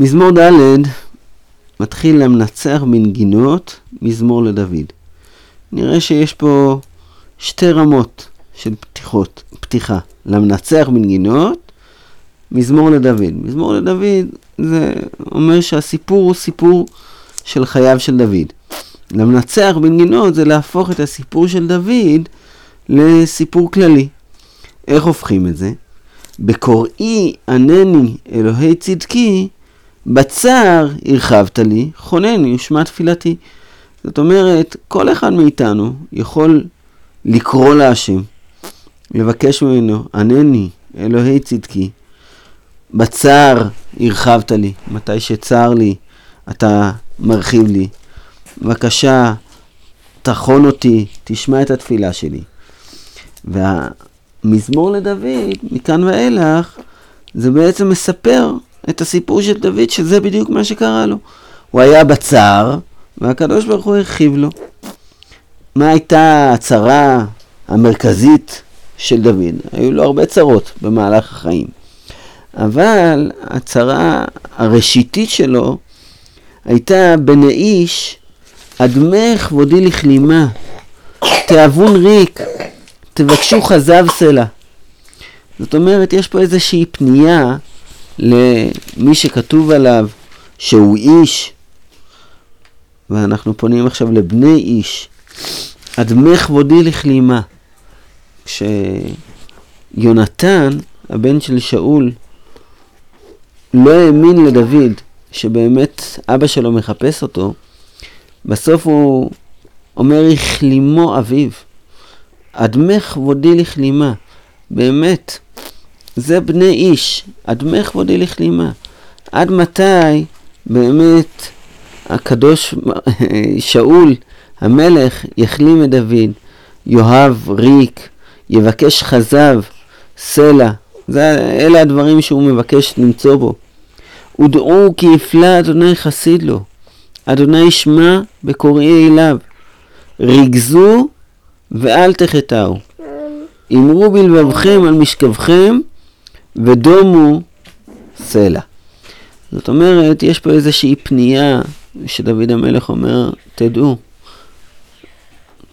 מזמור ד' מתחיל למנצח בנגינות מזמור לדוד. נראה שיש פה שתי רמות של פתיחות, פתיחה. למנצח בנגינות, מזמור לדוד. מזמור לדוד זה אומר שהסיפור הוא סיפור של חייו של דוד. למנצח בנגינות זה להפוך את הסיפור של דוד לסיפור כללי. איך הופכים את זה? בקוראי ענני אלוהי צדקי, בצער הרחבת לי, חונני ושמע תפילתי. זאת אומרת, כל אחד מאיתנו יכול לקרוא להשם, לבקש ממנו, ענני אלוהי צדקי, בצער הרחבת לי, מתי שצר לי אתה מרחיב לי. בבקשה, תחון אותי, תשמע את התפילה שלי. והמזמור לדוד, מכאן ואילך, זה בעצם מספר את הסיפור של דוד, שזה בדיוק מה שקרה לו. הוא היה בצער, והקדוש ברוך הוא הרחיב לו. מה הייתה הצרה המרכזית של דוד? היו לו הרבה צרות במהלך החיים. אבל הצרה הראשיתית שלו הייתה בני איש, אדמי כבודי לכלימה, תאבון ריק, תבקשו חזב סלע. זאת אומרת, יש פה איזושהי פנייה למי שכתוב עליו שהוא איש, ואנחנו פונים עכשיו לבני איש, אדמי כבודי לכלימה. כשיונתן, הבן של שאול, לא האמין לדוד שבאמת אבא שלו מחפש אותו, בסוף הוא אומר, הכלימו אביו. אדמי כבודי לכלימה. באמת, זה בני איש, אדמי כבודי לכלימה. עד מתי באמת הקדוש שאול, המלך, יחלים את דוד, יאהב ריק, יבקש חזב, סלע. זה, אלה הדברים שהוא מבקש למצוא בו. ודעו כי יפלא אדוני חסיד לו, אדוני ישמע בקוראי אליו. ריגזו ואל תחטאו. אמרו בלבבכם על משכבכם ודומו סלע. זאת אומרת, יש פה איזושהי פנייה שדוד המלך אומר, תדעו,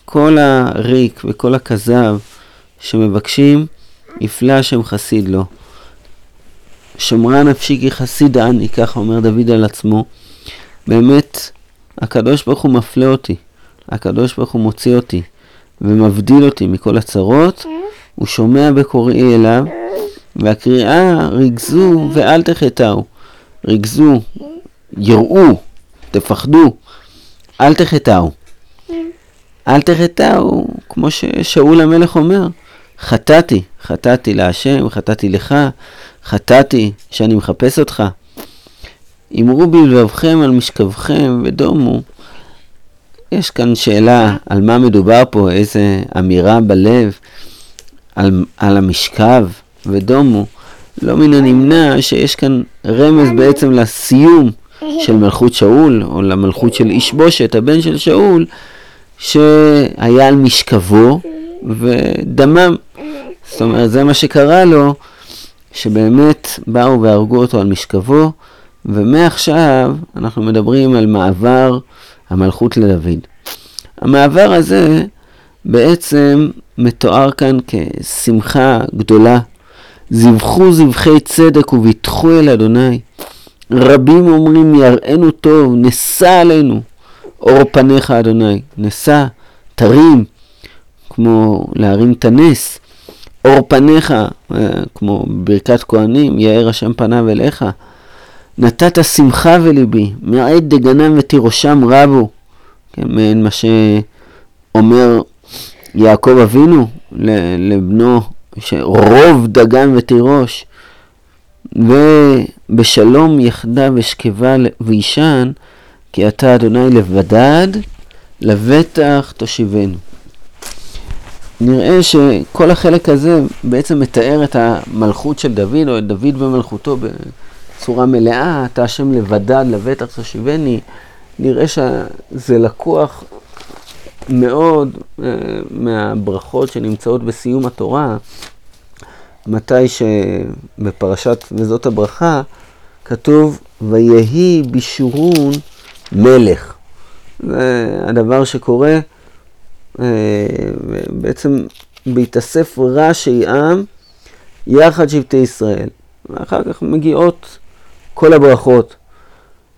כל הריק וכל הכזב שמבקשים, יפלא השם חסיד לו. שמרה נפשי כי חסיד אני, ככה אומר דוד על עצמו. באמת, הקדוש ברוך הוא מפלה אותי, הקדוש ברוך הוא מוציא אותי ומבדיל אותי מכל הצרות, הוא שומע בקוראי אליו, והקריאה ריגזו ואל תחטאו. ריגזו, יראו, תפחדו, אל תחטאו. אל תחטאו, כמו ששאול המלך אומר, חטאתי, חטאתי להשם, חטאתי לך, חטאתי שאני מחפש אותך. אמרו בלבבכם על משכבכם ודומו. יש כאן שאלה על מה מדובר פה, איזה אמירה בלב על, על המשכב ודומו. לא מן הנמנע שיש כאן רמז בעצם לסיום של מלכות שאול, או למלכות של איש בושת, הבן של שאול, שהיה על משכבו ודמם. זאת אומרת, זה מה שקרה לו, שבאמת באו והרגו אותו על משכבו, ומעכשיו אנחנו מדברים על מעבר המלכות לדוד. המעבר הזה בעצם מתואר כאן כשמחה גדולה. זבחו זבחי צדק וביטחו אל אדוני. רבים אומרים יראנו טוב, נשא עלינו אור פניך אדוני. נשא, תרים, כמו להרים את הנס. אור פניך, אה, כמו ברכת כהנים, יאר השם פניו אליך. נתת שמחה וליבי, מעד דגנם ותירושם רבו. כן, מעין מה שאומר יעקב אבינו לבנו, שרוב דגן ותירוש, ובשלום יחדה ושכבה וישן, כי אתה אדוני לבדד, לבטח תושיבנו. נראה שכל החלק הזה בעצם מתאר את המלכות של דוד, או את דוד במלכותו בצורה מלאה, אתה השם לבדד, לבטח תושיבני. נראה שזה לקוח מאוד uh, מהברכות שנמצאות בסיום התורה, מתי שבפרשת וזאת הברכה, כתוב ויהי בישורון מלך. זה הדבר שקורה, אה, בעצם בהתאסף ראשי עם יחד שבטי ישראל. ואחר כך מגיעות כל הברכות.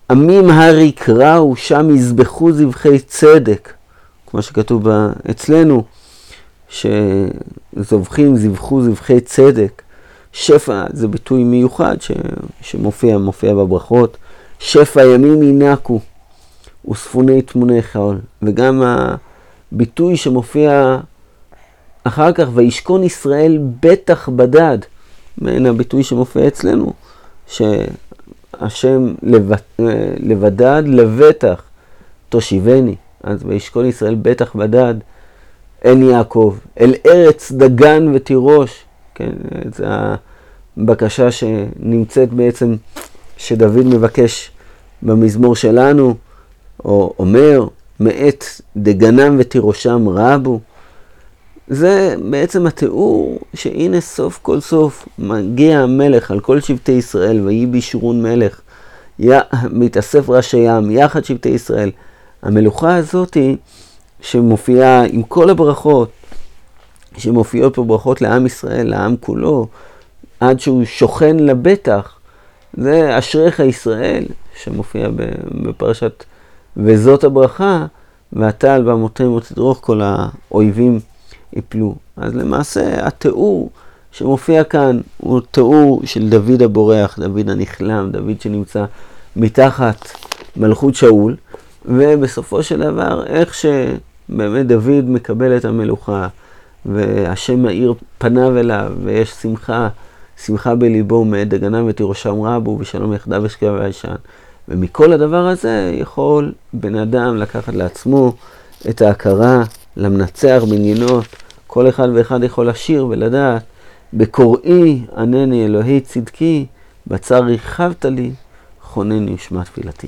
עמים הר יקראו, שם יזבחו זבחי צדק, כמו שכתוב אצלנו, שזובחים זבחו זבחי צדק. שפע זה ביטוי מיוחד ש, שמופיע מופיע בברכות. שפע ימים ינקו וספוני תמוני חול. וגם הביטוי שמופיע אחר כך, וישכון ישראל בטח בדד. מעין הביטוי שמופיע אצלנו, שהשם לבדד לבטח תושיבני. אז וישכון ישראל בטח בדד אין יעקב, אל ארץ דגן ותירוש. כן, זו הבקשה שנמצאת בעצם, שדוד מבקש במזמור שלנו, או אומר, מאת דגנם ותירושם רבו. זה בעצם התיאור שהנה סוף כל סוף מגיע המלך על כל שבטי ישראל, ויהי בישורון מלך, י... מתאסף ראשי ים, יחד שבטי ישראל. המלוכה הזאתי שמופיעה עם כל הברכות, שמופיעות פה ברכות לעם ישראל, לעם כולו, עד שהוא שוכן לבטח, זה אשריך ישראל, שמופיע בפרשת וזאת הברכה, ואתה על במותיהם ותדרוך כל האויבים יפלו. אז למעשה התיאור שמופיע כאן הוא תיאור של דוד הבורח, דוד הנכלם, דוד שנמצא מתחת מלכות שאול, ובסופו של דבר איך שבאמת דוד מקבל את המלוכה, והשם מאיר פניו אליו, ויש שמחה, שמחה בליבו מאת דגנם ותירושם רבו, ושלום יחדיו השקיע והישן. ומכל הדבר הזה יכול בן אדם לקחת לעצמו את ההכרה למנצח בנינות. כל אחד ואחד יכול לשיר ולדעת, בקוראי ענני אלוהי צדקי, בצר ריחבת לי, חונני ושמע תפילתי.